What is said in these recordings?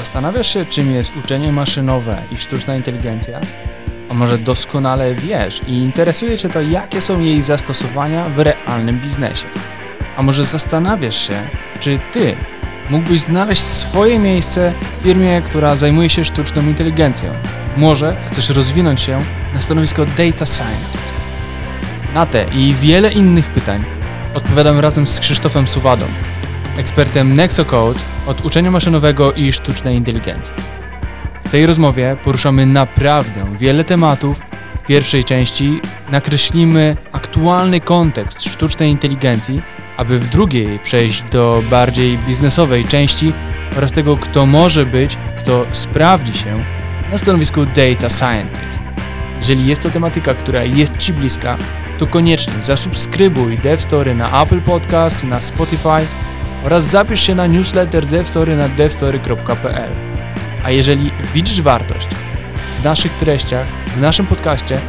Zastanawiasz się, czym jest uczenie maszynowe i sztuczna inteligencja? A może doskonale wiesz i interesuje Cię to, jakie są jej zastosowania w realnym biznesie? A może zastanawiasz się, czy Ty mógłbyś znaleźć swoje miejsce w firmie, która zajmuje się sztuczną inteligencją? Może chcesz rozwinąć się na stanowisko Data Scientist? Na te i wiele innych pytań odpowiadam razem z Krzysztofem Suwadą, ekspertem Nexocode od uczenia maszynowego i sztucznej inteligencji. W tej rozmowie poruszamy naprawdę wiele tematów. W pierwszej części nakreślimy aktualny kontekst sztucznej inteligencji, aby w drugiej przejść do bardziej biznesowej części oraz tego, kto może być, kto sprawdzi się na stanowisku Data Scientist. Jeżeli jest to tematyka, która jest Ci bliska, to koniecznie zasubskrybuj DevStory na Apple Podcast, na Spotify oraz zapisz się na newsletter DevStory na devstory.pl. A jeżeli widzisz wartość w naszych treściach, w naszym podcaście,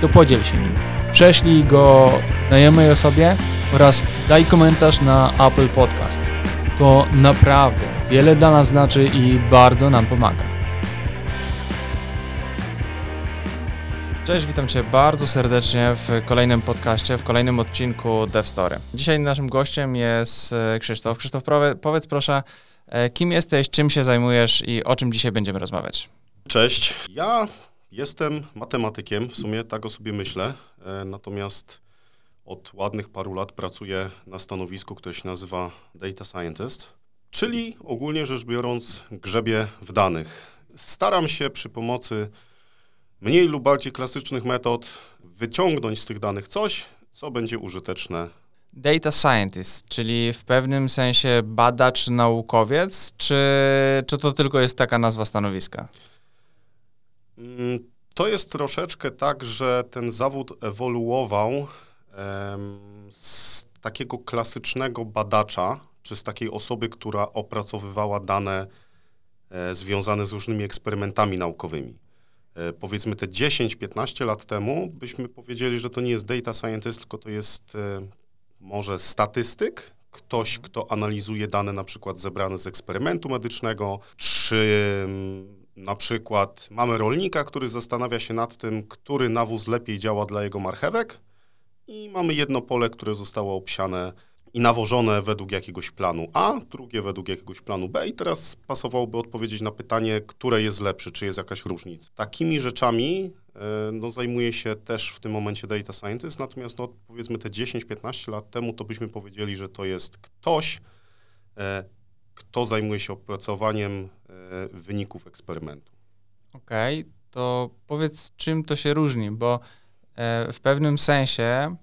to podziel się nim. Prześlij go znajomej osobie oraz daj komentarz na Apple Podcast. To naprawdę wiele dla nas znaczy i bardzo nam pomaga. Cześć, witam Cię bardzo serdecznie w kolejnym podcaście, w kolejnym odcinku DevStory. Dzisiaj naszym gościem jest e, Krzysztof. Krzysztof, powiedz proszę, e, kim jesteś, czym się zajmujesz i o czym dzisiaj będziemy rozmawiać? Cześć, ja jestem matematykiem, w sumie tak o sobie myślę, e, natomiast od ładnych paru lat pracuję na stanowisku, które się nazywa Data Scientist, czyli ogólnie rzecz biorąc grzebie w danych. Staram się przy pomocy mniej lub bardziej klasycznych metod wyciągnąć z tych danych coś, co będzie użyteczne. Data scientist, czyli w pewnym sensie badacz, naukowiec, czy, czy to tylko jest taka nazwa stanowiska? Mm, to jest troszeczkę tak, że ten zawód ewoluował em, z takiego klasycznego badacza, czy z takiej osoby, która opracowywała dane e, związane z różnymi eksperymentami naukowymi. E, powiedzmy te 10-15 lat temu, byśmy powiedzieli, że to nie jest data scientist, tylko to jest e, może statystyk, ktoś, kto analizuje dane na przykład zebrane z eksperymentu medycznego, czy mm, na przykład mamy rolnika, który zastanawia się nad tym, który nawóz lepiej działa dla jego marchewek? I mamy jedno pole, które zostało obsiane i nawożone według jakiegoś planu A, drugie według jakiegoś planu B i teraz pasowałoby odpowiedzieć na pytanie, które jest lepsze, czy jest jakaś różnica. Takimi rzeczami e, no, zajmuje się też w tym momencie data scientist, natomiast no, powiedzmy te 10-15 lat temu to byśmy powiedzieli, że to jest ktoś, e, kto zajmuje się opracowaniem e, wyników eksperymentu. Okej, okay, to powiedz czym to się różni, bo w pewnym sensie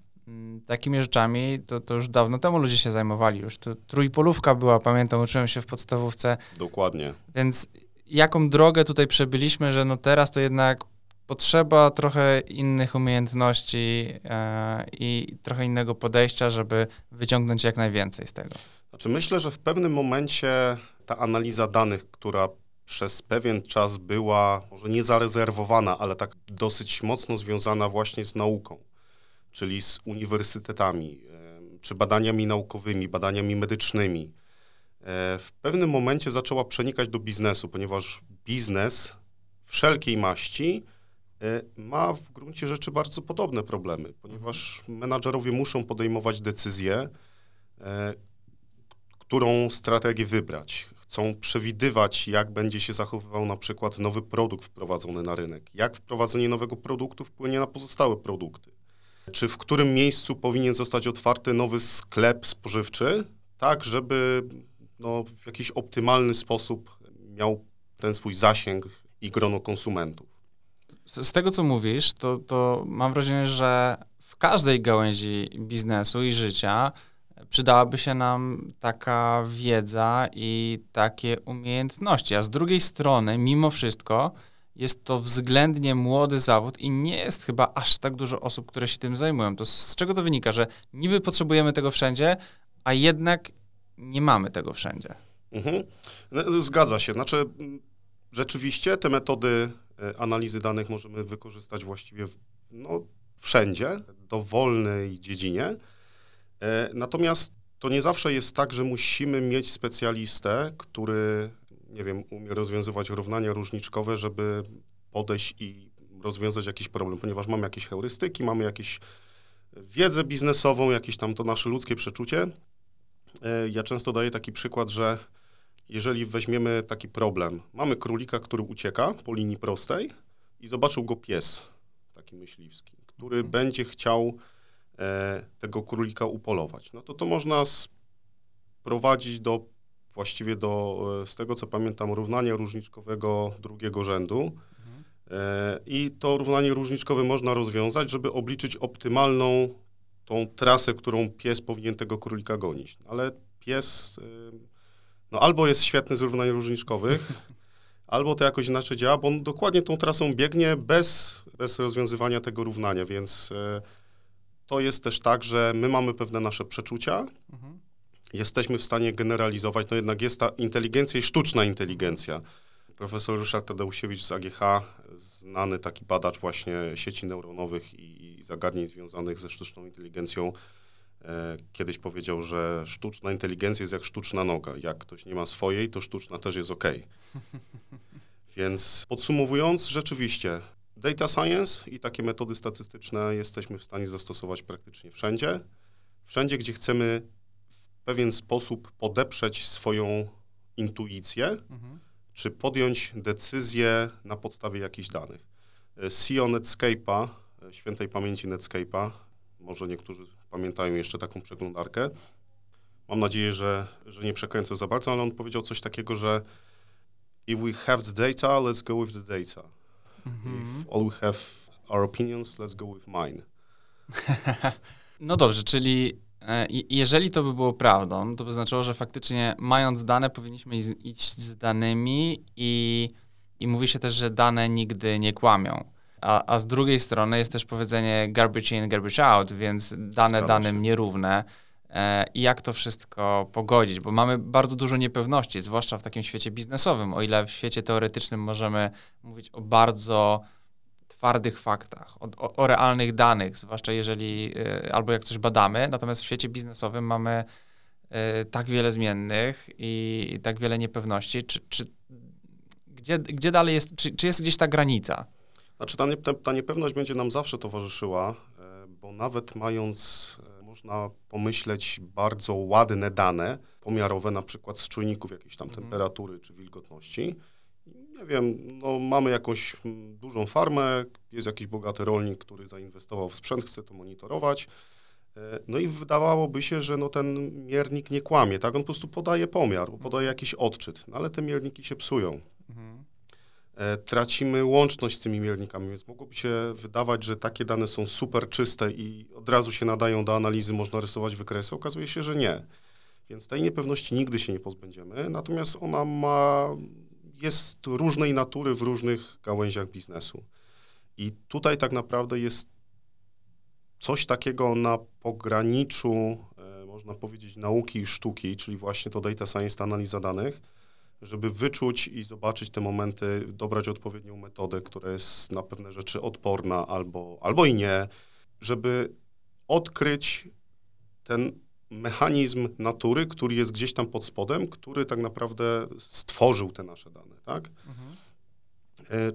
takimi rzeczami, to, to już dawno temu ludzie się zajmowali. Już to trójpolówka była, pamiętam, uczyłem się w podstawówce. Dokładnie. Więc jaką drogę tutaj przebyliśmy, że no teraz to jednak potrzeba trochę innych umiejętności e, i trochę innego podejścia, żeby wyciągnąć jak najwięcej z tego. Znaczy myślę, że w pewnym momencie ta analiza danych, która przez pewien czas była może nie zarezerwowana, ale tak dosyć mocno związana właśnie z nauką czyli z uniwersytetami, czy badaniami naukowymi, badaniami medycznymi, e, w pewnym momencie zaczęła przenikać do biznesu, ponieważ biznes wszelkiej maści e, ma w gruncie rzeczy bardzo podobne problemy, ponieważ menadżerowie muszą podejmować decyzję, e, którą strategię wybrać. Chcą przewidywać, jak będzie się zachowywał na przykład nowy produkt wprowadzony na rynek, jak wprowadzenie nowego produktu wpłynie na pozostałe produkty czy w którym miejscu powinien zostać otwarty nowy sklep spożywczy, tak żeby no, w jakiś optymalny sposób miał ten swój zasięg i grono konsumentów. Z, z tego, co mówisz, to, to mam wrażenie, że w każdej gałęzi biznesu i życia przydałaby się nam taka wiedza i takie umiejętności. A z drugiej strony, mimo wszystko, jest to względnie młody zawód i nie jest chyba aż tak dużo osób, które się tym zajmują. To z czego to wynika, że niby potrzebujemy tego wszędzie, a jednak nie mamy tego wszędzie? Mhm. No, zgadza się. Znaczy, rzeczywiście te metody e, analizy danych możemy wykorzystać właściwie w, no, wszędzie, dowolnej dziedzinie. E, natomiast to nie zawsze jest tak, że musimy mieć specjalistę, który nie wiem, umie rozwiązywać równania różniczkowe, żeby podejść i rozwiązać jakiś problem, ponieważ mamy jakieś heurystyki, mamy jakieś wiedzę biznesową, jakieś tam to nasze ludzkie przeczucie. E, Ja często daję taki przykład, że jeżeli weźmiemy taki problem, mamy królika, który ucieka po linii prostej i zobaczył go pies, taki myśliwski, który Mhm. będzie chciał e, tego królika upolować, no to to można sprowadzić do, właściwie do, e, z tego co pamiętam, równania różniczkowego drugiego rzędu. Mhm. E, I to równanie różniczkowe można rozwiązać, żeby obliczyć optymalną tą trasę, którą pies powinien tego królika gonić. Ale pies y, no albo jest świetny z równań różniczkowych, albo to jakoś inaczej działa, bo on dokładnie tą trasą biegnie bez, bez rozwiązywania tego równania, więc e, to jest też tak, że my mamy pewne nasze przeczucia, Mhm. Jesteśmy w stanie generalizować, no jednak jest ta inteligencja i sztuczna inteligencja. Profesor Ryszard Tadeusiewicz z AGH, znany taki badacz właśnie sieci neuronowych i, i zagadnień związanych ze sztuczną inteligencją, e, kiedyś powiedział, że sztuczna inteligencja jest jak sztuczna noga. Jak ktoś nie ma swojej, to sztuczna też jest ok. Więc podsumowując, rzeczywiście data science i takie metody statystyczne jesteśmy w stanie zastosować praktycznie wszędzie. Wszędzie, gdzie chcemy pewien sposób podeprzeć swoją intuicję, Mhm. czy podjąć decyzję na podstawie jakichś danych. E, CEO Netscape'a, e, świętej pamięci Netscape'a, może niektórzy pamiętają jeszcze taką przeglądarkę. Mam nadzieję, że, że nie przekręcę za bardzo, ale on powiedział coś takiego, że if we have the data, let's go with the data. Mhm. If all we have our opinions, let's go with mine. No dobrze, czyli jeżeli to by było prawdą, to by znaczyło, że faktycznie mając dane powinniśmy iść z danymi i, i mówi się też, że dane nigdy nie kłamią. A, a z drugiej strony jest też powiedzenie garbage in, garbage out, więc dane Zgadza danym się. nierówne. E, I jak to wszystko pogodzić? Bo mamy bardzo dużo niepewności, zwłaszcza w takim świecie biznesowym. O ile w świecie teoretycznym możemy mówić o bardzo twardych faktach, o, o, realnych danych, zwłaszcza jeżeli, y, albo jak coś badamy, natomiast w świecie biznesowym mamy y, tak wiele zmiennych i, i tak wiele niepewności, czy, czy gdzie, gdzie dalej jest, czy, czy jest gdzieś ta granica? Znaczy ta, nie, ta, niepewność będzie nam zawsze towarzyszyła, e, bo nawet mając, e, można pomyśleć, bardzo ładne dane pomiarowe, na przykład z czujników jakiejś tam Mhm. temperatury czy wilgotności, nie wiem, no mamy jakąś mm, dużą farmę, jest jakiś bogaty rolnik, który zainwestował w sprzęt, chce to monitorować, e, no i wydawałoby się, że no ten miernik nie kłamie, tak? On po prostu podaje pomiar, podaje jakiś odczyt, no ale te mierniki się psują Mhm. e, tracimy łączność z tymi miernikami, więc mogłoby się wydawać, że takie dane są super czyste i od razu się nadają do analizy, można rysować wykresy. Okazuje się, że nie. Więc tej niepewności nigdy się nie pozbędziemy, natomiast ona ma, jest różnej natury w różnych gałęziach biznesu. I tutaj tak naprawdę jest coś takiego na pograniczu, e, można powiedzieć, nauki i sztuki, czyli właśnie to data science, analiza danych, żeby wyczuć i zobaczyć te momenty, dobrać odpowiednią metodę, która jest na pewne rzeczy odporna albo, albo i nie, żeby odkryć ten mechanizm natury, który jest gdzieś tam pod spodem, który tak naprawdę stworzył te nasze dane, tak? Mhm.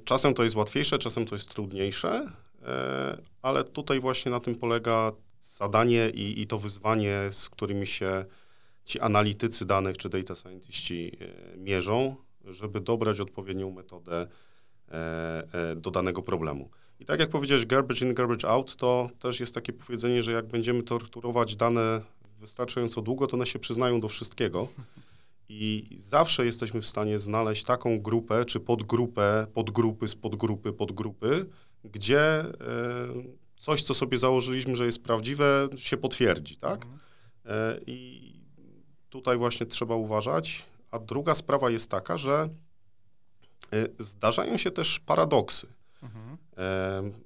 Czasem to jest łatwiejsze, czasem to jest trudniejsze, e, ale tutaj właśnie na tym polega zadanie i, i to wyzwanie, z którymi się ci analitycy danych czy data scientiści e, mierzą, żeby dobrać odpowiednią metodę do danego problemu. I tak jak powiedziałeś, garbage in, garbage out, to też jest takie powiedzenie, że jak będziemy torturować dane wystarczająco długo, to one się przyznają do wszystkiego. I zawsze jesteśmy w stanie znaleźć taką grupę, czy podgrupę, podgrupy z podgrupy, podgrupy, gdzie e, coś, co sobie założyliśmy, że jest prawdziwe, się potwierdzi, tak? Mhm. E, I tutaj właśnie trzeba uważać. A druga sprawa jest taka, że e, zdarzają się też paradoksy. Mhm.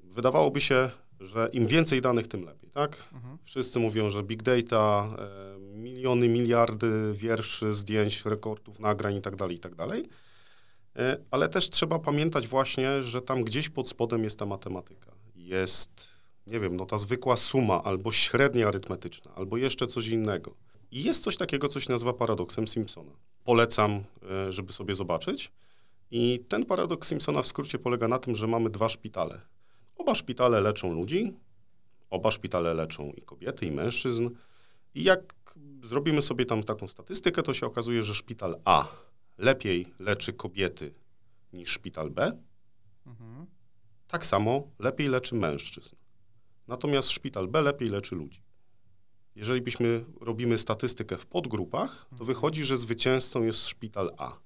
Wydawałoby się, że im więcej danych, tym lepiej, tak? Mhm. Wszyscy mówią, że big data, e, miliony, miliardy wierszy, zdjęć, rekordów, nagrań itd., itd. E, Ale też trzeba pamiętać właśnie, że tam gdzieś pod spodem jest ta matematyka. Jest, nie wiem, no ta zwykła suma, albo średnia arytmetyczna, albo jeszcze coś innego. I jest coś takiego, co się nazywa paradoksem Simpsona. polecam, e, żeby sobie zobaczyć. I ten paradoks Simpsona w skrócie polega na tym, że mamy dwa szpitale. Oba szpitale leczą ludzi, oba szpitale leczą i kobiety, i mężczyzn. I jak zrobimy sobie tam taką statystykę, to się okazuje, że szpital A lepiej leczy kobiety niż szpital B, Mhm. tak samo lepiej leczy mężczyzn. Natomiast szpital B lepiej leczy ludzi. Jeżeli byśmy robimy statystykę w podgrupach, to wychodzi, że zwycięzcą jest szpital A.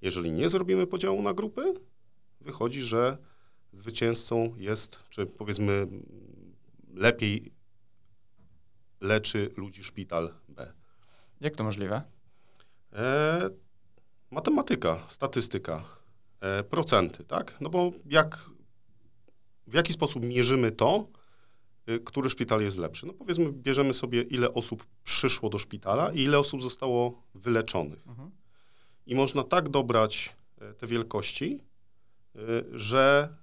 Jeżeli nie zrobimy podziału na grupy, wychodzi, że zwycięzcą jest, czy powiedzmy lepiej leczy ludzi szpital B. Jak to możliwe? E, matematyka, statystyka, e, procenty, tak? No bo jak, w jaki sposób mierzymy to, y, który szpital jest lepszy? No powiedzmy, bierzemy sobie, ile osób przyszło do szpitala i ile osób zostało wyleczonych. Mhm. I można tak dobrać e, te wielkości, y, że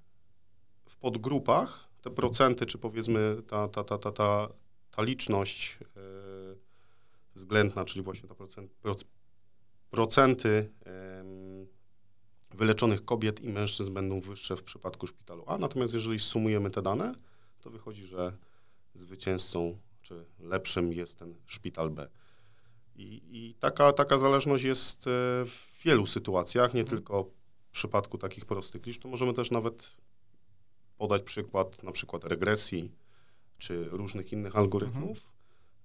podgrupach te procenty, czy powiedzmy ta, ta, ta, ta, ta, ta liczność e, względna, czyli właśnie ta procent, proc- procenty em, wyleczonych kobiet i mężczyzn będą wyższe w przypadku szpitalu A. Natomiast jeżeli sumujemy te dane, to wychodzi, że zwycięzcą czy lepszym jest ten szpital B. I, i taka, taka zależność jest e, w wielu sytuacjach, nie tylko w przypadku takich prostych liczb. To możemy też nawet podać przykład na przykład regresji czy różnych innych algorytmów,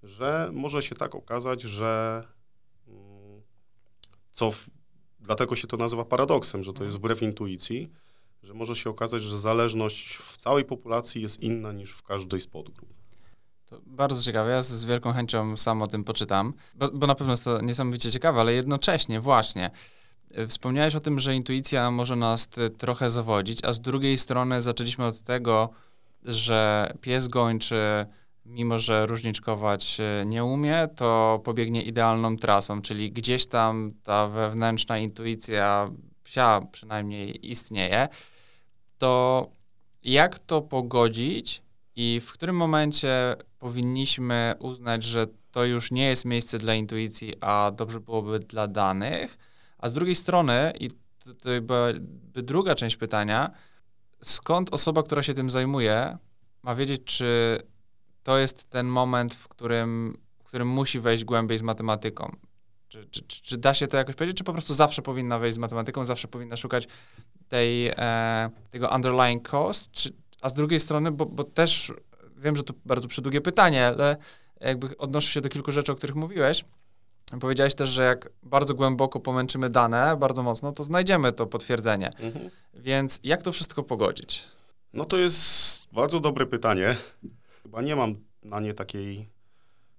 że może się tak okazać, że mm, co w, dlatego się to nazywa paradoksem, że to jest wbrew intuicji, że może się okazać, że zależność w całej populacji jest inna niż w każdej z podgrup. To bardzo ciekawe. Ja z- wielką chęcią sam o tym poczytam, bo, bo na pewno jest to niesamowicie ciekawe, ale jednocześnie właśnie wspomniałeś o tym, że intuicja może nas trochę zawodzić, a z drugiej strony zaczęliśmy od tego, że pies gończy, mimo że różniczkować y, nie umie, to pobiegnie idealną trasą, czyli gdzieś tam ta wewnętrzna intuicja psia przynajmniej istnieje, to jak to pogodzić i w którym momencie powinniśmy uznać, że to już nie jest miejsce dla intuicji, a dobrze byłoby dla danych, a z drugiej strony, i to, byłaby druga część pytania, skąd osoba, która się tym zajmuje, ma wiedzieć, czy to jest ten moment, w którym, w którym musi wejść głębiej z matematyką? Czy, czy, czy, czy da się to jakoś powiedzieć, czy po prostu zawsze powinna wejść z matematyką, zawsze powinna szukać tej, e, tego underlying cost, czy, a z drugiej strony, bo, bo też wiem, że to bardzo przydługie pytanie, ale jakby odnoszę się do kilku rzeczy, o których mówiłeś. Powiedziałeś też, że jak bardzo głęboko pomęczymy dane, bardzo mocno, to znajdziemy to potwierdzenie. Więc jak to wszystko pogodzić? No to jest bardzo dobre pytanie. Chyba nie mam na nie takiej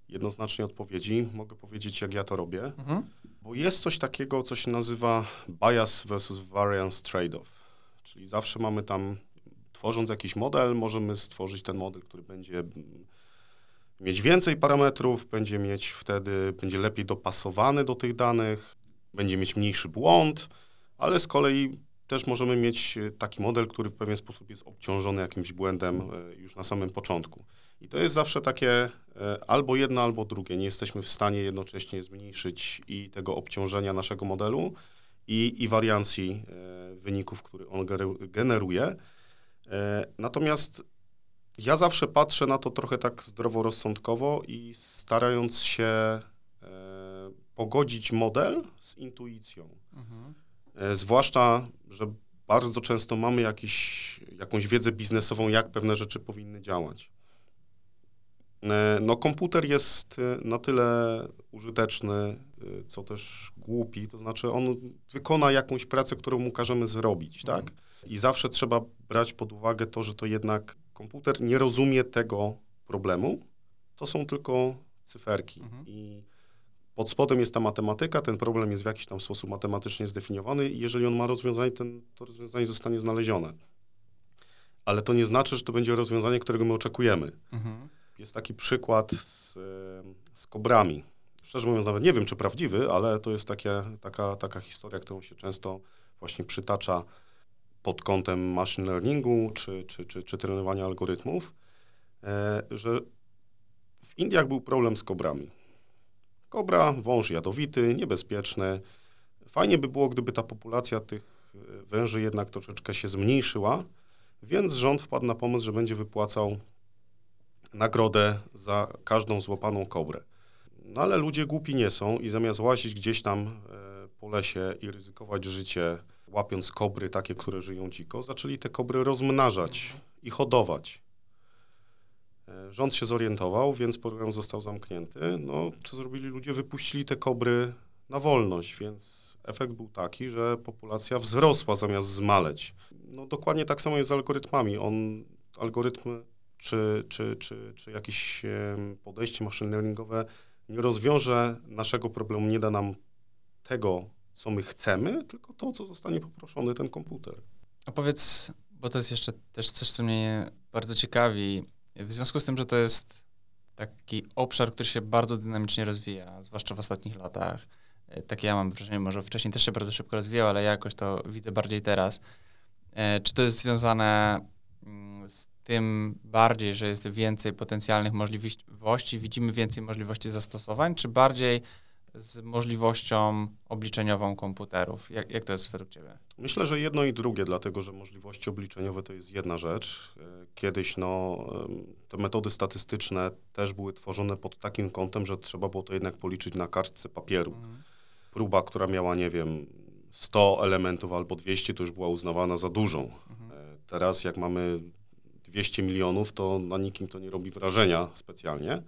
jednoznacznej odpowiedzi. Mogę powiedzieć, jak ja to robię. Mhm. Bo jest coś takiego, co się nazywa bias versus variance trade-off. Czyli zawsze mamy tam, tworząc jakiś model, możemy stworzyć ten model, który będzie mieć więcej parametrów, będzie mieć wtedy, będzie lepiej dopasowany do tych danych, będzie mieć mniejszy błąd, ale z kolei też możemy mieć e, taki model, który w pewien sposób jest obciążony jakimś błędem e, już na samym początku. I to jest zawsze takie e, albo jedno, albo drugie. Nie jesteśmy w stanie jednocześnie zmniejszyć i tego obciążenia naszego modelu, i, i wariancji wyników, które on generuje. Natomiast ja zawsze patrzę na to trochę tak zdroworozsądkowo i starając się e, pogodzić model z intuicją. Mhm. E, Zwłaszcza, że bardzo często mamy jakiś, jakąś wiedzę biznesową, jak pewne rzeczy powinny działać. E, No, komputer jest e, na tyle użyteczny, e, co też głupi, to znaczy on wykona jakąś pracę, którą mu każemy zrobić, tak? I zawsze trzeba brać pod uwagę to, że to jednak komputer nie rozumie tego problemu, to są tylko cyferki. Mhm. I pod spodem jest ta matematyka, ten problem jest w jakiś tam sposób matematycznie zdefiniowany i jeżeli on ma rozwiązanie, ten, to rozwiązanie zostanie znalezione. Ale to nie znaczy, że to będzie rozwiązanie, którego my oczekujemy. Mhm. Jest taki przykład z, e, z kobrami. Szczerze mówiąc, nawet nie wiem, czy prawdziwy, ale to jest takie, taka, taka historia, którą się często właśnie przytacza pod kątem machine learningu czy, czy, czy, czy trenowania algorytmów, e, że w Indiach był problem z kobrami. Kobra, wąż jadowity, niebezpieczny. Fajnie by było, gdyby ta populacja tych e, węży jednak troszeczkę się zmniejszyła, więc rząd wpadł na pomysł, że będzie wypłacał nagrodę za każdą złapaną kobrę. No ale ludzie głupi nie są i zamiast łazić gdzieś tam e, po lesie i ryzykować życie, łapiąc kobry takie, które żyją dziko, zaczęli te kobry rozmnażać i hodować. E, Rząd się zorientował, więc program został zamknięty. No, co zrobili ludzie? Wypuścili te kobry na wolność, więc efekt był taki, że populacja wzrosła zamiast zmaleć. No, dokładnie tak samo jest z algorytmami. On, algorytmy czy, czy, czy, czy jakieś podejście machine learningowe nie rozwiąże naszego problemu, nie da nam tego, co my chcemy, tylko to, co zostanie poproszony ten komputer. A powiedz, bo to jest jeszcze też coś, co mnie bardzo ciekawi, w związku z tym, że to jest taki obszar, który się bardzo dynamicznie rozwija, zwłaszcza w ostatnich latach. E, Takie ja mam wrażenie, może wcześniej też się bardzo szybko rozwijał, ale ja jakoś to widzę bardziej teraz. E, Czy to jest związane mm, z tym bardziej, że jest więcej potencjalnych możliwości, widzimy więcej możliwości zastosowań, czy bardziej z możliwością obliczeniową komputerów? Jak, jak to jest według Ciebie? Myślę, że jedno i drugie, dlatego że możliwości obliczeniowe to jest jedna rzecz. E, Kiedyś no, te metody statystyczne też były tworzone pod takim kątem, że trzeba było to jednak policzyć na kartce papieru. Próba, która miała, nie wiem, 100 elementów albo 200, to już była uznawana za dużą. E, Teraz jak mamy 200 milionów, to na nikim to nie robi wrażenia specjalnie.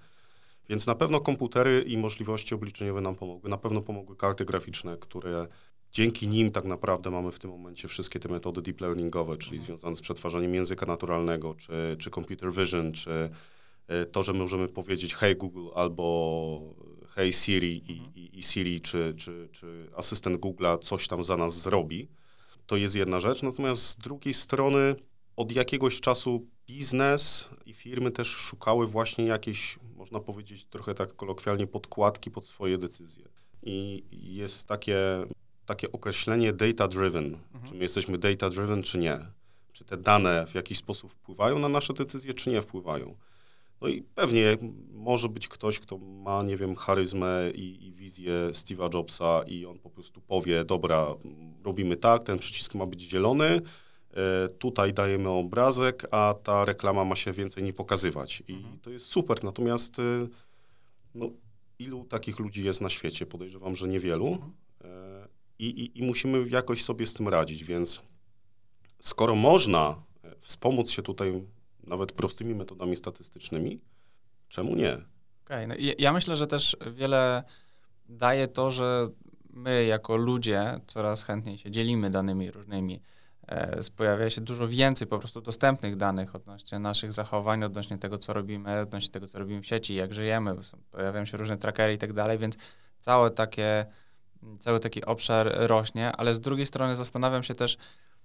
Więc na pewno komputery i możliwości obliczeniowe nam pomogły. Na pewno pomogły karty graficzne, które dzięki nim tak naprawdę mamy w tym momencie wszystkie te metody deep learningowe, czyli związane z przetwarzaniem języka naturalnego, czy, czy computer vision, czy e, to, że możemy powiedzieć hey Google albo hey Siri i, i, i Siri, czy, czy, czy asystent Google'a coś tam za nas zrobi. To jest jedna rzecz. Natomiast z drugiej strony od jakiegoś czasu biznes i firmy też szukały właśnie jakiejś, można powiedzieć trochę tak kolokwialnie, podkładki pod swoje decyzje. I jest takie, takie określenie data-driven. Czy my jesteśmy data-driven, czy nie? Czy te dane w jakiś sposób wpływają na nasze decyzje, czy nie wpływają? No i pewnie może być ktoś, kto ma, nie wiem, charyzmę i, i wizję Steve'a Jobsa i on po prostu powie, dobra, robimy tak, ten przycisk ma być zielony, tutaj dajemy obrazek, a ta reklama ma się więcej nie pokazywać. I to jest super, natomiast e, no, ilu takich ludzi jest na świecie? Podejrzewam, że niewielu. E, I, i, I musimy jakoś sobie z tym radzić, więc skoro można e, wspomóc się tutaj nawet prostymi metodami statystycznymi, czemu nie? Okej, no ja myślę, że też wiele daje to, że my jako ludzie coraz chętniej się dzielimy danymi różnymi. E, Pojawia się dużo więcej po prostu dostępnych danych odnośnie naszych zachowań, odnośnie tego, co robimy, odnośnie tego, co robimy w sieci, jak żyjemy. Pojawiają się różne trackery i tak dalej, więc całe takie, cały taki obszar rośnie, ale z drugiej strony zastanawiam się też,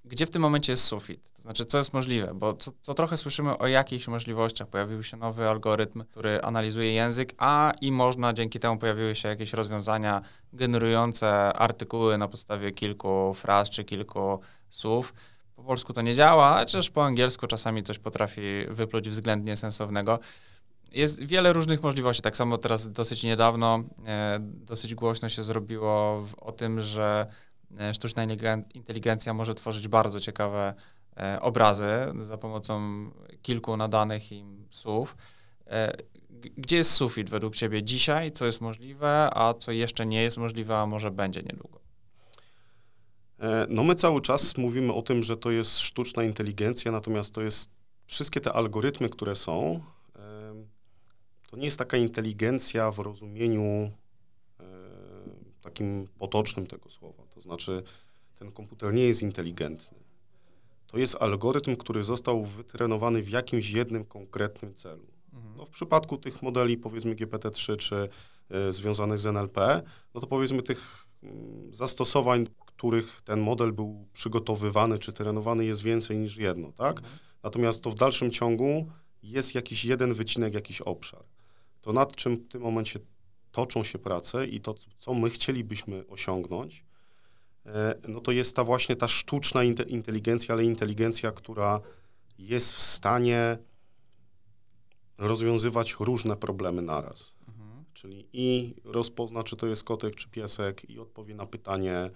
gdzie w tym momencie jest sufit? To znaczy, co jest możliwe? Bo co, co trochę słyszymy o jakichś możliwościach. Pojawił się nowy algorytm, który analizuje język, a i można, dzięki temu pojawiły się jakieś rozwiązania generujące artykuły na podstawie kilku fraz czy kilku słów. Po polsku to nie działa, chociaż po angielsku czasami coś potrafi wypluć względnie sensownego. Jest wiele różnych możliwości. Tak samo teraz dosyć niedawno, e, dosyć głośno się zrobiło w, o tym, że e, sztuczna inteligen- inteligencja może tworzyć bardzo ciekawe e, obrazy za pomocą kilku nadanych im słów. E, gdzie jest sufit według Ciebie dzisiaj? Co jest możliwe, a co jeszcze nie jest możliwe, a może będzie niedługo? E, No my cały czas mówimy o tym, że to jest sztuczna inteligencja, natomiast to jest wszystkie te algorytmy, które są, to nie jest taka inteligencja w rozumieniu e, takim potocznym tego słowa. To znaczy ten komputer nie jest inteligentny. To jest algorytm, który został wytrenowany w jakimś jednym konkretnym celu. No w przypadku tych modeli, powiedzmy GPT-3 czy e, związanych z NLP, no to powiedzmy tych mm, zastosowań, których ten model był przygotowywany czy trenowany jest więcej niż jedno, tak? Natomiast to w dalszym ciągu jest jakiś jeden wycinek, jakiś obszar. To nad czym w tym momencie toczą się prace i to, co my chcielibyśmy osiągnąć, e, no to jest ta właśnie ta sztuczna inte- inteligencja, ale inteligencja, która jest w stanie rozwiązywać różne problemy naraz. Czyli i rozpozna, czy to jest kotek, czy piesek, i odpowie na pytanie,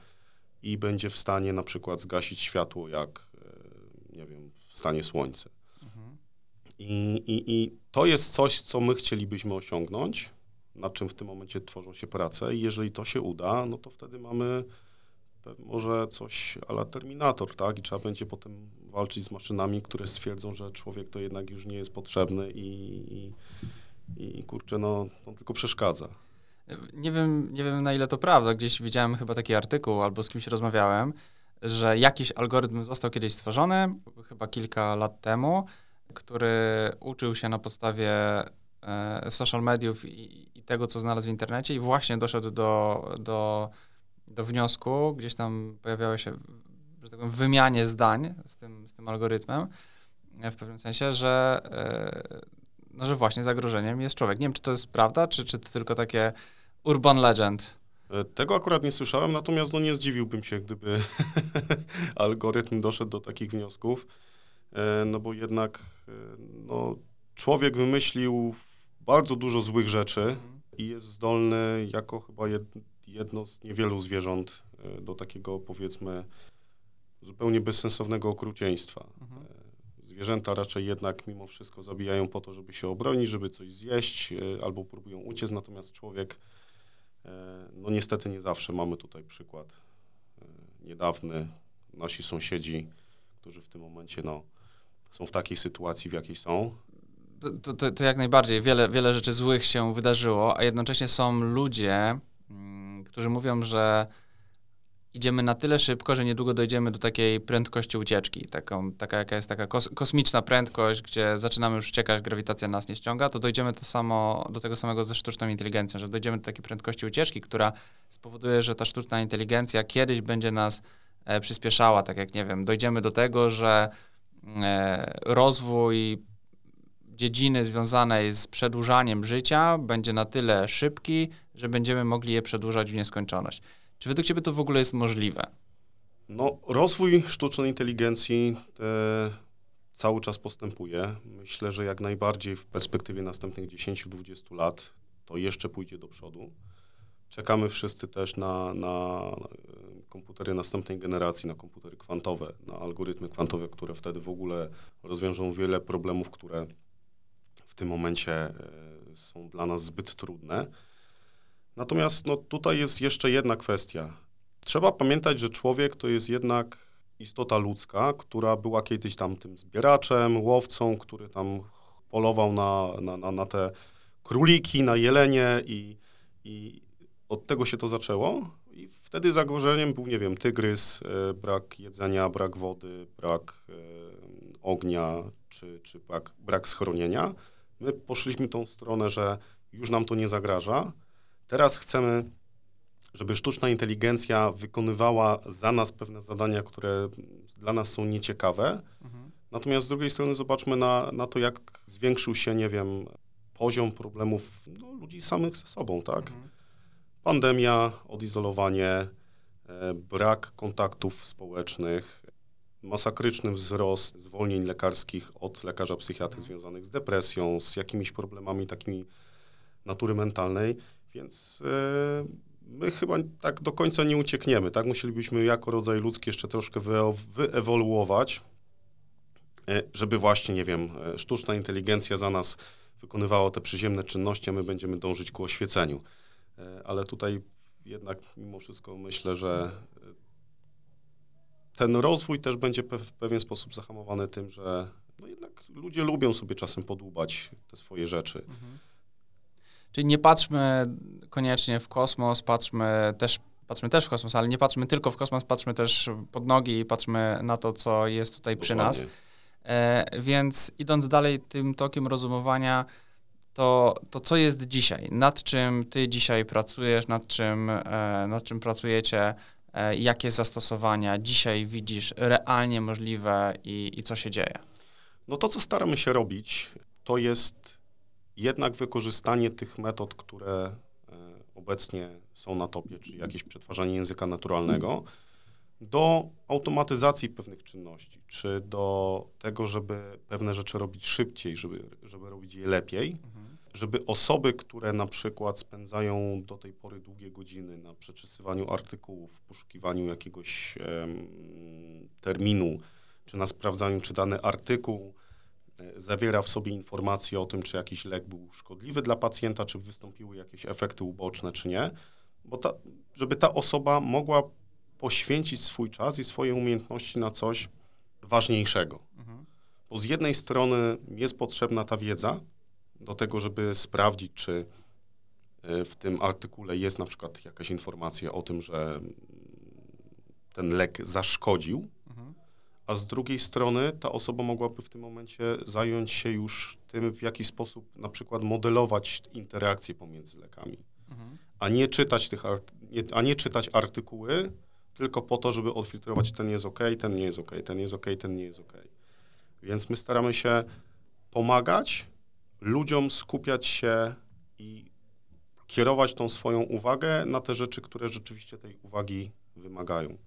i będzie w stanie na przykład zgasić światło, jak e, nie wiem, w stanie słońce. I, i, I to jest coś, co my chcielibyśmy osiągnąć, nad czym w tym momencie tworzą się prace i jeżeli to się uda, no to wtedy mamy może coś ala Terminator, tak? I trzeba będzie potem walczyć z maszynami, które stwierdzą, że człowiek to jednak już nie jest potrzebny i, i, i kurczę, no, on tylko przeszkadza. Nie wiem, nie wiem na ile to prawda. Gdzieś widziałem chyba taki artykuł albo z kimś rozmawiałem, że jakiś algorytm został kiedyś stworzony, chyba kilka lat temu, który uczył się na podstawie e, social mediów i, i, tego, co znalazł w internecie i właśnie doszedł do, do, do wniosku, gdzieś tam pojawiały się, że tak powiem, wymianie zdań z tym, z tym algorytmem, e, w pewnym sensie, że, e, no, że właśnie zagrożeniem jest człowiek. Nie wiem, czy to jest prawda, czy, czy to tylko takie urban legend. Tego akurat nie słyszałem, natomiast no nie zdziwiłbym się, gdyby algorytm doszedł do takich wniosków. E, no bo jednak e, no, człowiek wymyślił bardzo dużo złych rzeczy mhm. i jest zdolny jako chyba jedno z niewielu zwierząt e, do takiego powiedzmy zupełnie bezsensownego okrucieństwa. Mhm. Zwierzęta raczej jednak mimo wszystko zabijają po to, żeby się obronić, żeby coś zjeść albo próbują uciec, natomiast człowiek, no niestety nie zawsze. Mamy tutaj przykład niedawny, nasi sąsiedzi, którzy w tym momencie no, są w takiej sytuacji, w jakiej są. To, to, to, jak najbardziej. Wiele, wiele rzeczy złych się wydarzyło, a jednocześnie są ludzie, mm, którzy mówią, że idziemy na tyle szybko, że niedługo dojdziemy do takiej prędkości ucieczki. Taką, taka jaka jest taka kos, kosmiczna prędkość, gdzie zaczynamy już uciekać, grawitacja nas nie ściąga, to dojdziemy to samo, do tego samego ze sztuczną inteligencją, że dojdziemy do takiej prędkości ucieczki, która spowoduje, że ta sztuczna inteligencja kiedyś będzie nas e, przyspieszała. Tak jak, nie wiem, dojdziemy do tego, że E, rozwój dziedziny związanej z przedłużaniem życia będzie na tyle szybki, że będziemy mogli je przedłużać w nieskończoność. Czy według Ciebie to w ogóle jest możliwe? No, rozwój sztucznej inteligencji e, cały czas postępuje. Myślę, że jak najbardziej w perspektywie następnych 10-20 lat to jeszcze pójdzie do przodu. Czekamy wszyscy też na, na komputery następnej generacji, na komputery kwantowe, na algorytmy kwantowe, które wtedy w ogóle rozwiążą wiele problemów, które w tym momencie e, są dla nas zbyt trudne. Natomiast no, tutaj jest jeszcze jedna kwestia. Trzeba pamiętać, że człowiek to jest jednak istota ludzka, która była kiedyś tam tym zbieraczem, łowcą, który tam polował na, na, na, na te króliki, na jelenie i, i od tego się to zaczęło. I wtedy zagrożeniem był, nie wiem, tygrys, e, brak jedzenia, brak wody, brak e, ognia, czy, czy brak, brak schronienia. My poszliśmy tą stronę, że już nam to nie zagraża. Teraz chcemy, żeby sztuczna inteligencja wykonywała za nas pewne zadania, które dla nas są nieciekawe. Mhm. Natomiast z drugiej strony zobaczmy na, na to, jak zwiększył się, nie wiem, poziom problemów no, ludzi samych ze sobą, tak? Mhm pandemia, odizolowanie, e, brak kontaktów społecznych, masakryczny wzrost zwolnień lekarskich od lekarza psychiatry związanych z depresją, z jakimiś problemami takimi natury mentalnej, więc e, my chyba tak do końca nie uciekniemy, tak? Musielibyśmy jako rodzaj ludzki jeszcze troszkę wyewoluować, e, żeby właśnie, nie wiem, sztuczna inteligencja za nas wykonywała te przyziemne czynności, a my będziemy dążyć ku oświeceniu. E, ale tutaj jednak mimo wszystko myślę, że e, ten rozwój też będzie w pewien sposób zahamowany tym, że no jednak ludzie lubią sobie czasem podłubać te swoje rzeczy. Mhm. Czyli nie patrzmy koniecznie w kosmos, patrzmy też, patrzmy też w kosmos, ale nie patrzmy tylko w kosmos, patrzmy też pod nogi i patrzmy na to, co jest tutaj Dokładnie. przy nas. E, więc idąc dalej tym tokiem rozumowania, to, to co jest dzisiaj? Nad czym ty dzisiaj pracujesz, nad czym, e, nad czym pracujecie, e, jakie zastosowania dzisiaj widzisz realnie możliwe i, i co się dzieje? No to, co staramy się robić, to jest jednak wykorzystanie tych metod, które e, obecnie są na topie, czyli jakieś przetwarzanie języka naturalnego, do automatyzacji pewnych czynności, czy do tego, żeby pewne rzeczy robić szybciej, żeby, żeby robić je lepiej. Mhm żeby osoby, które na przykład spędzają do tej pory długie godziny na przeczesywaniu artykułów, poszukiwaniu jakiegoś em, terminu, czy na sprawdzaniu, czy dany artykuł zawiera w sobie informacje o tym, czy jakiś lek był szkodliwy dla pacjenta, czy wystąpiły jakieś efekty uboczne, czy nie, bo ta, żeby ta osoba mogła poświęcić swój czas i swoje umiejętności na coś ważniejszego. Bo z jednej strony jest potrzebna ta wiedza do tego, żeby sprawdzić, czy e, w tym artykule jest na przykład jakaś informacja o tym, że ten lek zaszkodził, a z drugiej strony ta osoba mogłaby w tym momencie zająć się już tym, w jaki sposób na przykład modelować interakcje pomiędzy lekami, a nie czytać tych, a nie czytać artykuły tylko po to, żeby odfiltrować ten jest ok, ten nie jest ok, ten jest ok, ten nie jest ok. Więc my staramy się pomagać ludziom skupiać się i kierować tą swoją uwagę na te rzeczy, które rzeczywiście tej uwagi wymagają.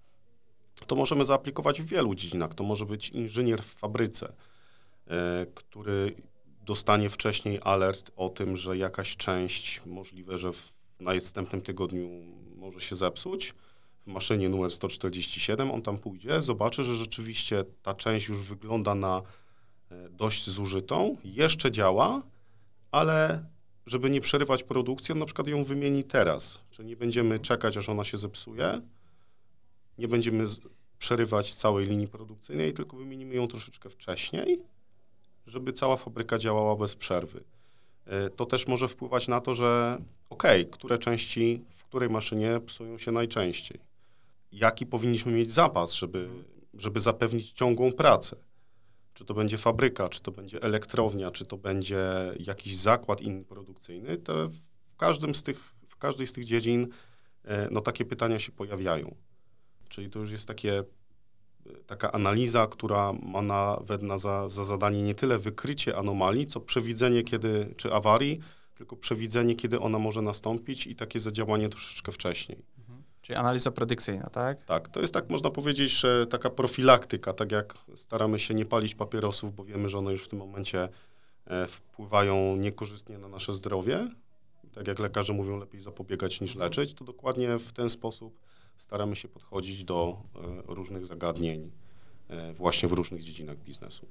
To możemy zaaplikować w wielu dziedzinach. To może być inżynier w fabryce, e, który dostanie wcześniej alert o tym, że jakaś część możliwe, że w następnym tygodniu może się zepsuć. W maszynie numer 147 on tam pójdzie, zobaczy, że rzeczywiście ta część już wygląda na e, dość zużytą, jeszcze działa, ale żeby nie przerywać produkcji, on na przykład ją wymieni teraz. Czyli nie będziemy czekać, aż ona się zepsuje, nie będziemy przerywać całej linii produkcyjnej, tylko wymienimy ją troszeczkę wcześniej, żeby cała fabryka działała bez przerwy. E, To też może wpływać na to, że okej, które części w której maszynie psują się najczęściej. Jaki powinniśmy mieć zapas, żeby, żeby zapewnić ciągłą pracę? Czy to będzie fabryka, czy to będzie elektrownia, czy to będzie jakiś zakład inny produkcyjny, to w każdym z tych, w każdej z tych dziedzin e, no, takie pytania się pojawiają. Czyli to już jest takie, taka analiza, która ma nawet na za, za zadanie nie tyle wykrycie anomalii, co przewidzenie kiedy, czy awarii, tylko przewidzenie, kiedy ona może nastąpić i takie zadziałanie troszeczkę wcześniej. Czyli analiza predykcyjna, tak? Tak, to jest tak, można powiedzieć, że taka profilaktyka, tak jak staramy się nie palić papierosów, bo wiemy, że one już w tym momencie e, wpływają niekorzystnie na nasze zdrowie. Tak jak lekarze mówią, lepiej zapobiegać niż leczyć, to dokładnie w ten sposób staramy się podchodzić do e, różnych zagadnień e, właśnie w różnych dziedzinach biznesu.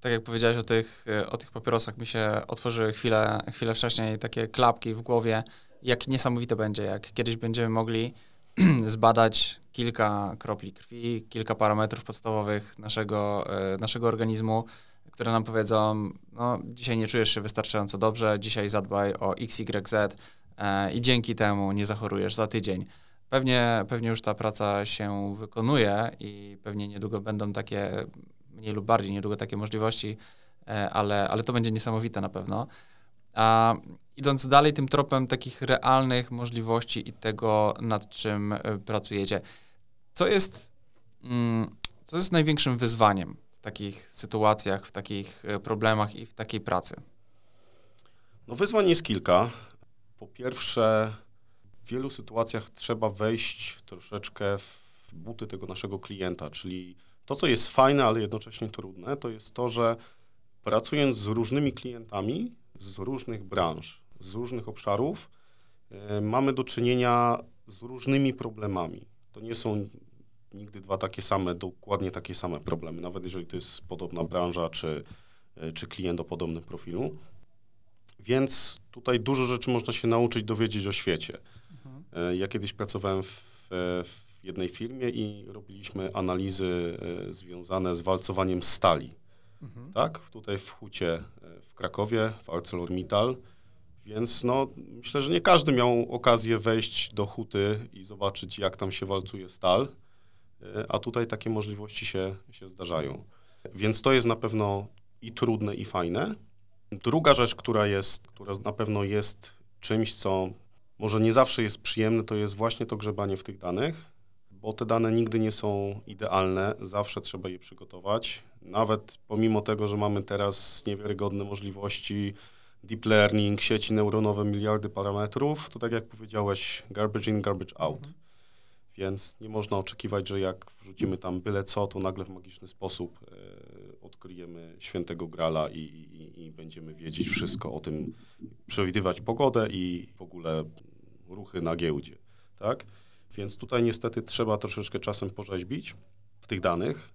Tak jak powiedziałeś o tych, e, o tych papierosach, mi się otworzyły chwilę, chwilę wcześniej takie klapki w głowie, jak niesamowite będzie, jak kiedyś będziemy mogli zbadać kilka kropli krwi, kilka parametrów podstawowych naszego, naszego organizmu, które nam powiedzą, no dzisiaj nie czujesz się wystarczająco dobrze, dzisiaj zadbaj o XYZ i dzięki temu nie zachorujesz za tydzień. Pewnie, pewnie już ta praca się wykonuje i pewnie niedługo będą takie, mniej lub bardziej niedługo takie możliwości, e, ale, ale to będzie niesamowite na pewno. A idąc dalej tym tropem takich realnych możliwości i tego, nad czym e, pracujecie, co jest, mm, co jest największym wyzwaniem w takich sytuacjach, w takich e, problemach i w takiej pracy? No wyzwań jest kilka. Po pierwsze, w wielu sytuacjach trzeba wejść troszeczkę w buty tego naszego klienta, czyli to, co jest fajne, ale jednocześnie trudne, to jest to, że pracując z różnymi klientami z różnych branż, z różnych obszarów, e, mamy do czynienia z różnymi problemami. To nie są nigdy dwa takie same, dokładnie takie same problemy, nawet jeżeli to jest podobna branża czy, e, czy klient o podobnym profilu. Więc tutaj dużo rzeczy można się nauczyć, dowiedzieć o świecie. E, Ja kiedyś pracowałem w, w jednej firmie i robiliśmy analizy e, związane z walcowaniem stali. Tak, tutaj w Hucie e, w Krakowie, w ArcelorMittal. Więc no, myślę, że nie każdy miał okazję wejść do huty i zobaczyć, jak tam się walcuje stal, e, a tutaj takie możliwości się, się zdarzają. Więc to jest na pewno i trudne, i fajne. Druga rzecz, która jest, która na pewno jest czymś, co może nie zawsze jest przyjemne, to jest właśnie to grzebanie w tych danych, bo te dane nigdy nie są idealne, zawsze trzeba je przygotować. Nawet pomimo tego, że mamy teraz niewiarygodne możliwości, deep learning, sieci neuronowe, miliardy parametrów, to tak jak powiedziałeś, garbage in, garbage out. Więc nie można oczekiwać, że jak wrzucimy tam byle co, to nagle w magiczny sposób e, od, odkryjemy świętego grala i, i, i będziemy wiedzieć wszystko o tym, przewidywać pogodę i w ogóle ruchy na giełdzie, tak? Więc tutaj niestety trzeba troszeczkę czasem porzeźbić w tych danych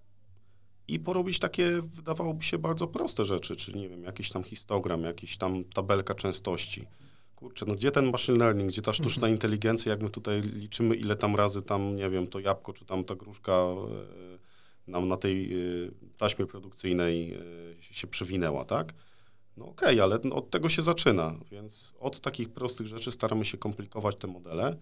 i porobić takie, wydawałoby się, bardzo proste rzeczy, czyli nie wiem, jakiś tam histogram, jakiś tam tabelka częstości. Kurczę, no gdzie ten machine learning, gdzie ta sztuczna inteligencja, jak my tutaj liczymy, ile tam razy tam, nie wiem, to jabłko, czy tam ta gruszka e, nam na tej e, taśmie produkcyjnej e, się przewinęła, tak? No okej, ale no od tego się zaczyna, więc od takich prostych rzeczy staramy się komplikować te modele.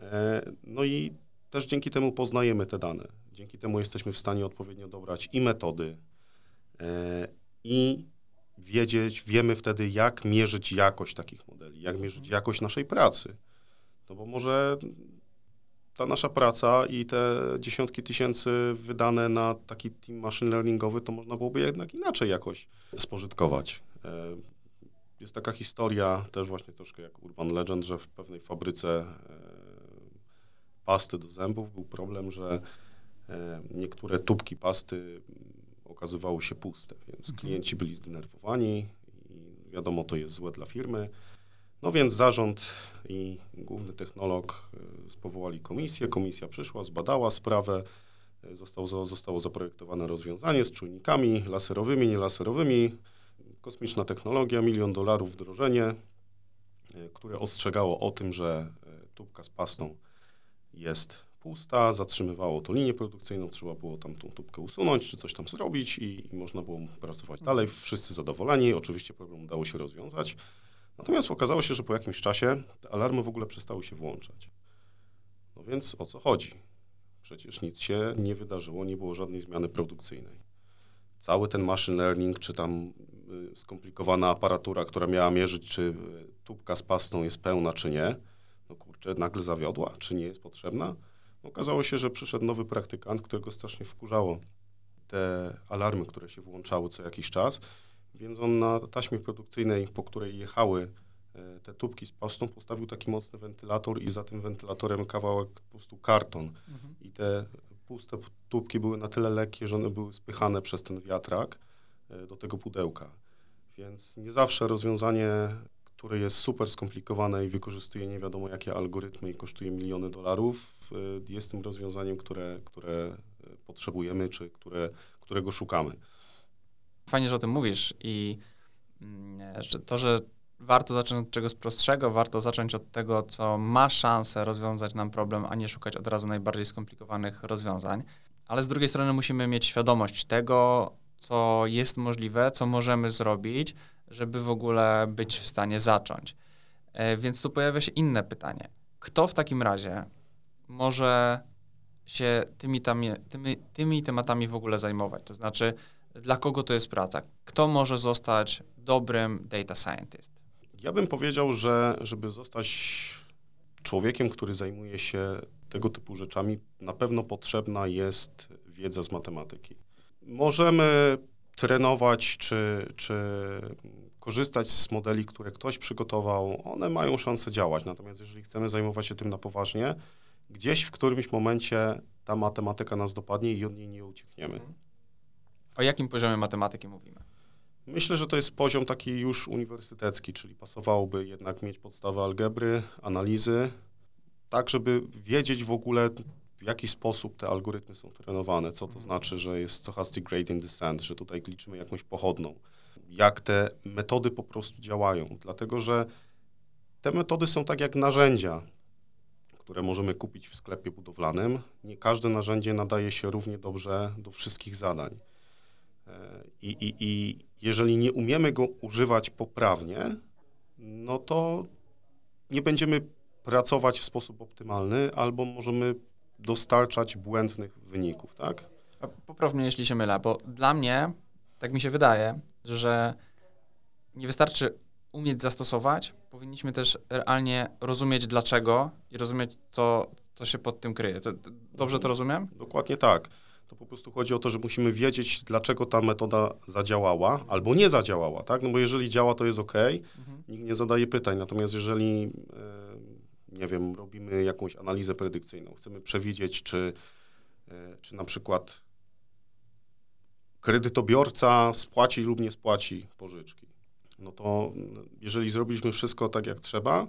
E, No i też dzięki temu poznajemy te dane. Dzięki temu jesteśmy w stanie odpowiednio dobrać i metody, e, i wiedzieć, wiemy wtedy, jak mierzyć jakość takich modeli, jak mierzyć jakość naszej pracy. No bo może ta nasza praca i te dziesiątki tysięcy wydane na taki team machine learningowy, to można byłoby jednak inaczej jakoś spożytkować. E, Jest taka historia, też właśnie troszkę jak Urban Legend, że w pewnej fabryce e, pasty do zębów był problem, że e, niektóre tubki pasty mm, okazywały się puste, więc klienci byli zdenerwowani i wiadomo, to jest złe dla firmy. No więc zarząd i główny technolog spowołali komisję. Komisja przyszła, zbadała sprawę. Zostało, zostało zaprojektowane rozwiązanie z czujnikami laserowymi, nielaserowymi. Kosmiczna technologia, milion dolarów wdrożenie, e, które ostrzegało o tym, że e, tubka z pastą jest pusta, zatrzymywało to linię produkcyjną, trzeba było tam tą tubkę usunąć, czy coś tam zrobić i, i można było pracować dalej. Wszyscy zadowoleni, oczywiście problem udało się rozwiązać. Natomiast okazało się, że po jakimś czasie te alarmy w ogóle przestały się włączać. No więc o co chodzi? Przecież nic się nie wydarzyło, nie było żadnej zmiany produkcyjnej. Cały ten machine learning, czy tam skomplikowana aparatura, która miała mierzyć, czy y, tubka z pastą jest pełna, czy nie, no kurczę, nagle zawiodła, czy nie jest potrzebna. Okazało się, że przyszedł nowy praktykant, którego strasznie wkurzało te alarmy, które się włączały co jakiś czas, więc on na taśmie produkcyjnej, po której jechały e, te tubki z pastą, postawił taki mocny wentylator i za tym wentylatorem kawałek po prostu karton. I te puste tubki były na tyle lekkie, że one były spychane przez ten wiatrak do tego pudełka. Więc nie zawsze rozwiązanie, które jest super skomplikowane i wykorzystuje nie wiadomo jakie algorytmy i kosztuje miliony dolarów, e, jest tym rozwiązaniem, które, które e, potrzebujemy, czy które, którego szukamy. Fajnie, że o tym mówisz i mm, to, że warto zacząć od czegoś prostszego, warto zacząć od tego, co ma szansę rozwiązać nam problem, a nie szukać od razu najbardziej skomplikowanych rozwiązań. Ale z drugiej strony musimy mieć świadomość tego, co jest możliwe, co możemy zrobić, żeby w ogóle być w stanie zacząć. E, Więc tu pojawia się inne pytanie. Kto w takim razie może się tymi, tamie, tymi, tymi tematami w ogóle zajmować? To znaczy, dla kogo to jest praca? Kto może zostać dobrym data scientist? Ja bym powiedział, że żeby zostać człowiekiem, który zajmuje się tego typu rzeczami, na pewno potrzebna jest wiedza z matematyki. Możemy trenować czy, czy korzystać z modeli, które ktoś przygotował. One mają szansę działać, natomiast jeżeli chcemy zajmować się tym na poważnie, gdzieś w którymś momencie ta matematyka nas dopadnie i od niej nie uciekniemy. O jakim poziomie matematyki mówimy? Myślę, że to jest poziom taki już uniwersytecki, czyli pasowałoby jednak mieć podstawę algebry, analizy, tak żeby wiedzieć w ogóle, w jaki sposób te algorytmy są trenowane, co to znaczy, że jest stochastic gradient descent, że tutaj liczymy jakąś pochodną, jak te metody po prostu działają, dlatego że te metody są tak jak narzędzia, które możemy kupić w sklepie budowlanym. Nie każde narzędzie nadaje się równie dobrze do wszystkich zadań. E, I, i, I jeżeli nie umiemy go używać poprawnie, no to nie będziemy pracować w sposób optymalny albo możemy dostarczać błędnych wyników, tak? Popraw mnie, jeśli się mylę, bo dla mnie, tak mi się wydaje, że nie wystarczy umieć zastosować, powinniśmy też realnie rozumieć dlaczego i rozumieć, co, co się pod tym kryje. To, dobrze to rozumiem? Dokładnie tak. To po prostu chodzi o to, że musimy wiedzieć, dlaczego ta metoda zadziałała albo nie zadziałała, tak? No bo jeżeli działa, to jest ok, nikt nie zadaje pytań. Natomiast jeżeli, e, nie wiem, robimy jakąś analizę predykcyjną, chcemy przewidzieć, czy, e, czy na przykład kredytobiorca spłaci lub nie spłaci pożyczki. No to mm, jeżeli zrobiliśmy wszystko tak jak trzeba,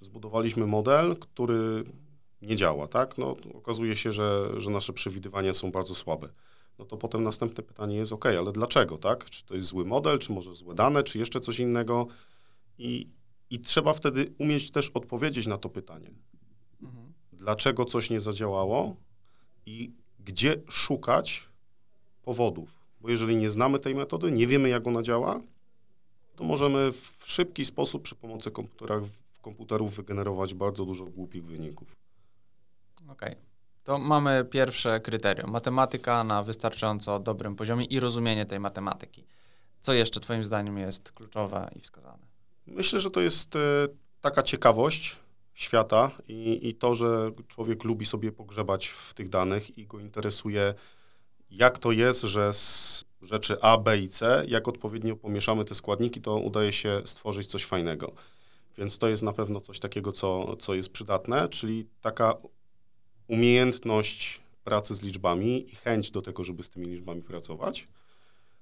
zbudowaliśmy model, który nie działa, tak? No okazuje się, że, że nasze przewidywania są bardzo słabe. No to potem następne pytanie jest, ok, ale dlaczego, tak? Czy to jest zły model, czy może złe dane, czy jeszcze coś innego? I, i trzeba wtedy umieć też odpowiedzieć na to pytanie. Mhm. Dlaczego coś nie zadziałało i gdzie szukać powodów? Bo jeżeli nie znamy tej metody, nie wiemy, jak ona działa, to możemy w szybki sposób przy pomocy komputerów, komputerów wygenerować bardzo dużo głupich wyników. Okej. Okay. To mamy pierwsze kryterium. Matematyka na wystarczająco dobrym poziomie i rozumienie tej matematyki. Co jeszcze Twoim zdaniem jest kluczowe i wskazane? Myślę, że to jest e, taka ciekawość świata i, i to, że człowiek lubi sobie pogrzebać w tych danych i go interesuje, jak to jest, że z rzeczy A, B i C, jak odpowiednio pomieszamy te składniki, to udaje się stworzyć coś fajnego. Więc to jest na pewno coś takiego, co, co jest przydatne, czyli taka umiejętność pracy z liczbami i chęć do tego, żeby z tymi liczbami pracować,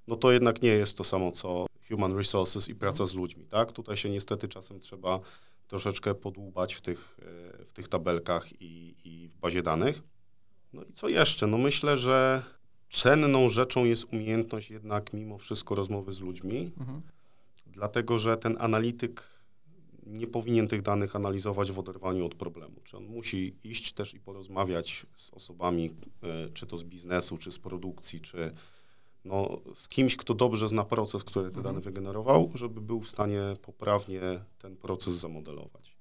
no to jednak nie jest to samo, co human resources i praca z ludźmi, tak? Tutaj się niestety czasem trzeba troszeczkę podłubać w tych, w tych tabelkach i, i w bazie danych. No i co jeszcze? No myślę, że cenną rzeczą jest umiejętność jednak mimo wszystko rozmowy z ludźmi, mhm. dlatego że ten analityk nie powinien tych danych analizować w oderwaniu od problemu. Czy on musi iść też i porozmawiać z osobami, e, czy to z biznesu, czy z produkcji, czy no, z kimś, kto dobrze zna proces, który te mhm. dane wygenerował, żeby był w stanie poprawnie ten proces zamodelować.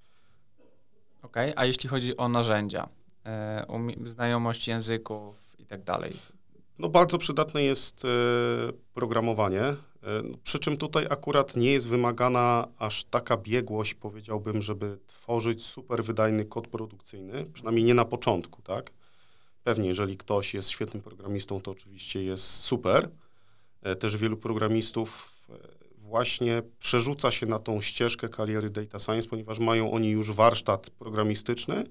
Okej, okay. a jeśli chodzi o narzędzia, e, znajomość języków i tak dalej? No bardzo przydatne jest e, programowanie, e, przy czym tutaj akurat nie jest wymagana aż taka biegłość, powiedziałbym, żeby tworzyć super wydajny kod produkcyjny, przynajmniej nie na początku, tak? Pewnie, jeżeli ktoś jest świetnym programistą, to oczywiście jest super. E, też wielu programistów właśnie przerzuca się na tą ścieżkę kariery data science, ponieważ mają oni już warsztat programistyczny,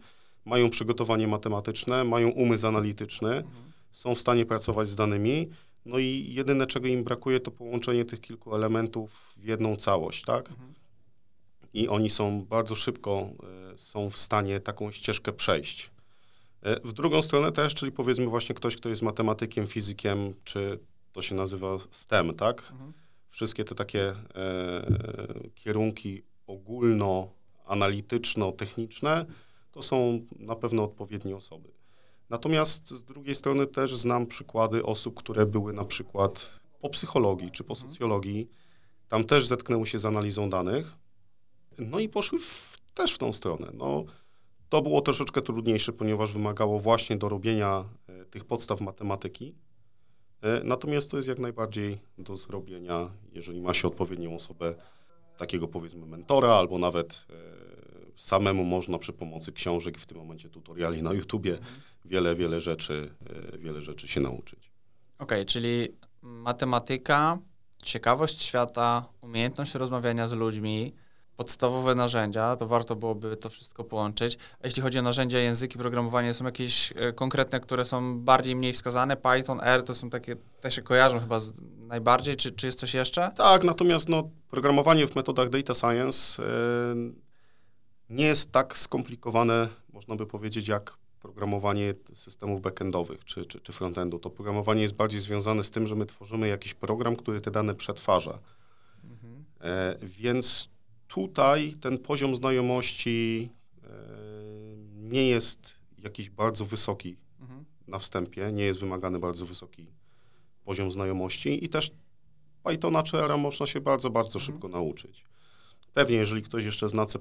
mają przygotowanie matematyczne, mają umysł analityczny. Mhm są w stanie pracować z danymi, no i jedyne, czego im brakuje, to połączenie tych kilku elementów w jedną całość, tak? Mhm. I oni są bardzo szybko, y, są w stanie taką ścieżkę przejść. Y, w drugą stronę też, czyli powiedzmy właśnie ktoś, kto jest matematykiem, fizykiem, czy to się nazywa STEM, tak? Mhm. Wszystkie te takie e, kierunki ogólno-analityczno-techniczne, to są na pewno odpowiednie osoby. Natomiast z drugiej strony też znam przykłady osób, które były na przykład po psychologii czy po socjologii, tam też zetknęły się z analizą danych, no i poszły w, też w tą stronę. No, to było troszeczkę trudniejsze, ponieważ wymagało właśnie dorobienia e, tych podstaw matematyki. E, natomiast to jest jak najbardziej do zrobienia, jeżeli ma się odpowiednią osobę, takiego powiedzmy mentora, albo nawet e, samemu można przy pomocy książek, w tym momencie tutoriali na YouTubie, wiele, wiele rzeczy, wiele rzeczy się nauczyć. Okej, okay, czyli matematyka, ciekawość świata, umiejętność rozmawiania z ludźmi, podstawowe narzędzia, to warto byłoby to wszystko połączyć. A jeśli chodzi o narzędzia, języki programowania, są jakieś e, konkretne, które są bardziej, mniej wskazane? Python, R to są takie, te się kojarzą chyba z, najbardziej, czy, czy jest coś jeszcze? Tak, natomiast no, programowanie w metodach data science yy, nie jest tak skomplikowane, można by powiedzieć, jak programowanie systemów backendowych czy, czy, czy frontendu. To programowanie jest bardziej związane z tym, że my tworzymy jakiś program, który te dane przetwarza. Mhm. E, więc tutaj ten poziom znajomości e, nie jest jakiś bardzo wysoki mhm. na wstępie, nie jest wymagany bardzo wysoki poziom znajomości i też Pythona czy R można się bardzo, bardzo mhm. szybko nauczyć. Pewnie, jeżeli ktoś jeszcze zna C++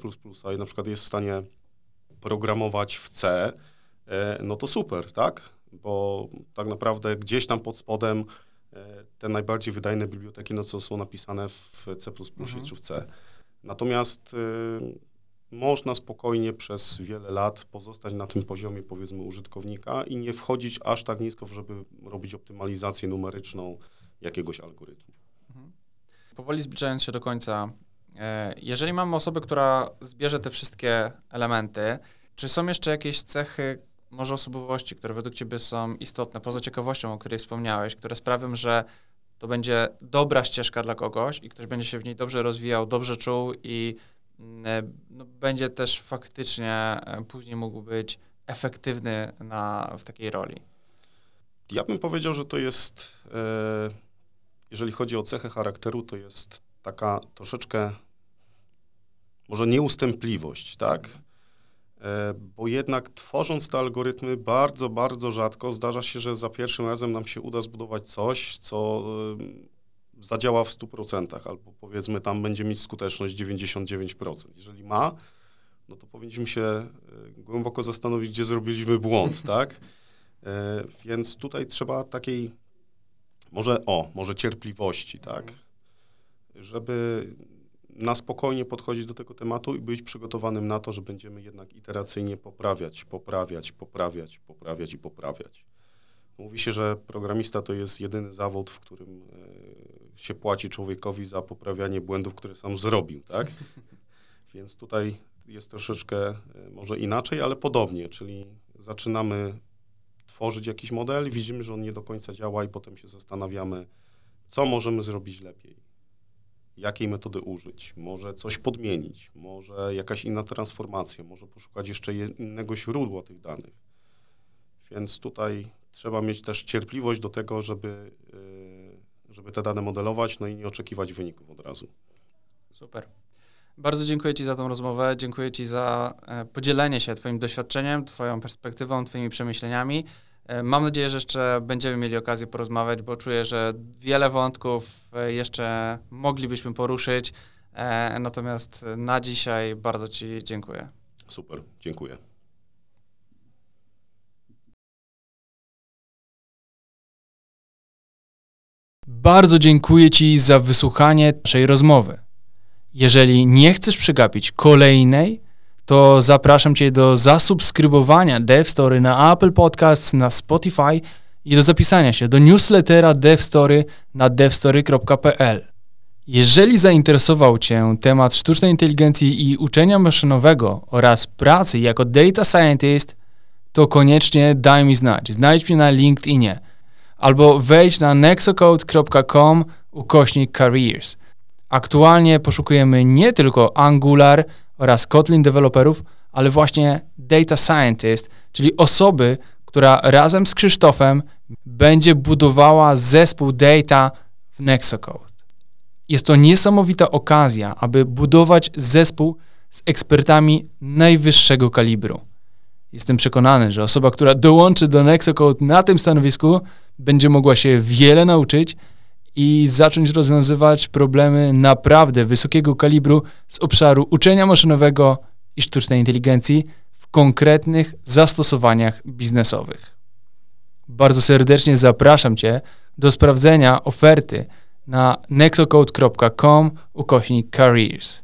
i na przykład jest w stanie programować w C, e, no to super, tak? Bo tak naprawdę gdzieś tam pod spodem e, te najbardziej wydajne biblioteki, no co są napisane w C++ mhm. czy w C. Natomiast y, można spokojnie przez wiele lat pozostać na tym poziomie, powiedzmy, użytkownika i nie wchodzić aż tak nisko, żeby robić optymalizację numeryczną jakiegoś algorytmu. Mhm. Powoli zbliżając się do końca E, jeżeli mamy osobę, która zbierze te wszystkie elementy, czy są jeszcze jakieś cechy może osobowości, które według Ciebie są istotne, poza ciekawością, o której wspomniałeś, które sprawią, że to będzie dobra ścieżka dla kogoś i ktoś będzie się w niej dobrze rozwijał, dobrze czuł i mm, no, będzie też faktycznie e, później mógł być efektywny na, w takiej roli? Ja bym powiedział, że to jest, e, jeżeli chodzi o cechę charakteru, to jest taka troszeczkę może nieustępliwość, tak? E, bo jednak tworząc te algorytmy bardzo, bardzo rzadko zdarza się, że za pierwszym razem nam się uda zbudować coś, co e, zadziała w 100%, albo powiedzmy tam będzie mieć skuteczność 99%. Jeżeli ma, no to powinniśmy się e, głęboko zastanowić, gdzie zrobiliśmy błąd, tak? Więc tutaj trzeba takiej, może o, może cierpliwości, tak? Żeby na spokojnie podchodzić do tego tematu i być przygotowanym na to, że będziemy jednak iteracyjnie poprawiać, poprawiać, poprawiać, poprawiać i poprawiać. Mówi się, że programista to jest jedyny zawód, w którym e, się płaci człowiekowi za poprawianie błędów, które sam zrobił, tak? Więc tutaj jest troszeczkę e, może inaczej, ale podobnie, czyli zaczynamy tworzyć jakiś model, widzimy, że on nie do końca działa i potem się zastanawiamy, co możemy zrobić lepiej jakiej metody użyć, może coś podmienić, może jakaś inna transformacja, może poszukać jeszcze innego źródła tych danych. Więc tutaj trzeba mieć też cierpliwość do tego, żeby, y, żeby te dane modelować, no i nie oczekiwać wyników od razu. Super. Bardzo dziękuję Ci za tą rozmowę, dziękuję Ci za e, podzielenie się Twoim doświadczeniem, Twoją perspektywą, Twoimi przemyśleniami. E, mam nadzieję, że jeszcze będziemy mieli okazję porozmawiać, bo czuję, że wiele wątków e, jeszcze moglibyśmy poruszyć. E, natomiast na dzisiaj bardzo Ci dziękuję. Super, dziękuję. Bardzo dziękuję Ci za wysłuchanie naszej rozmowy. Jeżeli nie chcesz przegapić kolejnej, to zapraszam Cię do zasubskrybowania DevStory na Apple Podcasts, na Spotify i do zapisania się do newslettera DevStory na devstory.pl. Jeżeli zainteresował Cię temat sztucznej inteligencji i uczenia maszynowego oraz pracy jako data scientist, to koniecznie daj mi znać. Znajdź mnie na LinkedInie albo wejdź na nexocode.com ukośnik careers. Aktualnie poszukujemy nie tylko Angular, oraz Kotlin deweloperów, ale właśnie data scientist, czyli osoby, która razem z Krzysztofem będzie budowała zespół data w Nexocode. Jest to niesamowita okazja, aby budować zespół z ekspertami najwyższego kalibru. Jestem przekonany, że osoba, która dołączy do Nexocode na tym stanowisku, będzie mogła się wiele nauczyć i zacząć rozwiązywać problemy naprawdę wysokiego kalibru z obszaru uczenia maszynowego i sztucznej inteligencji w konkretnych zastosowaniach biznesowych. Bardzo serdecznie zapraszam Cię do sprawdzenia oferty na nexocode.com ukośnik careers.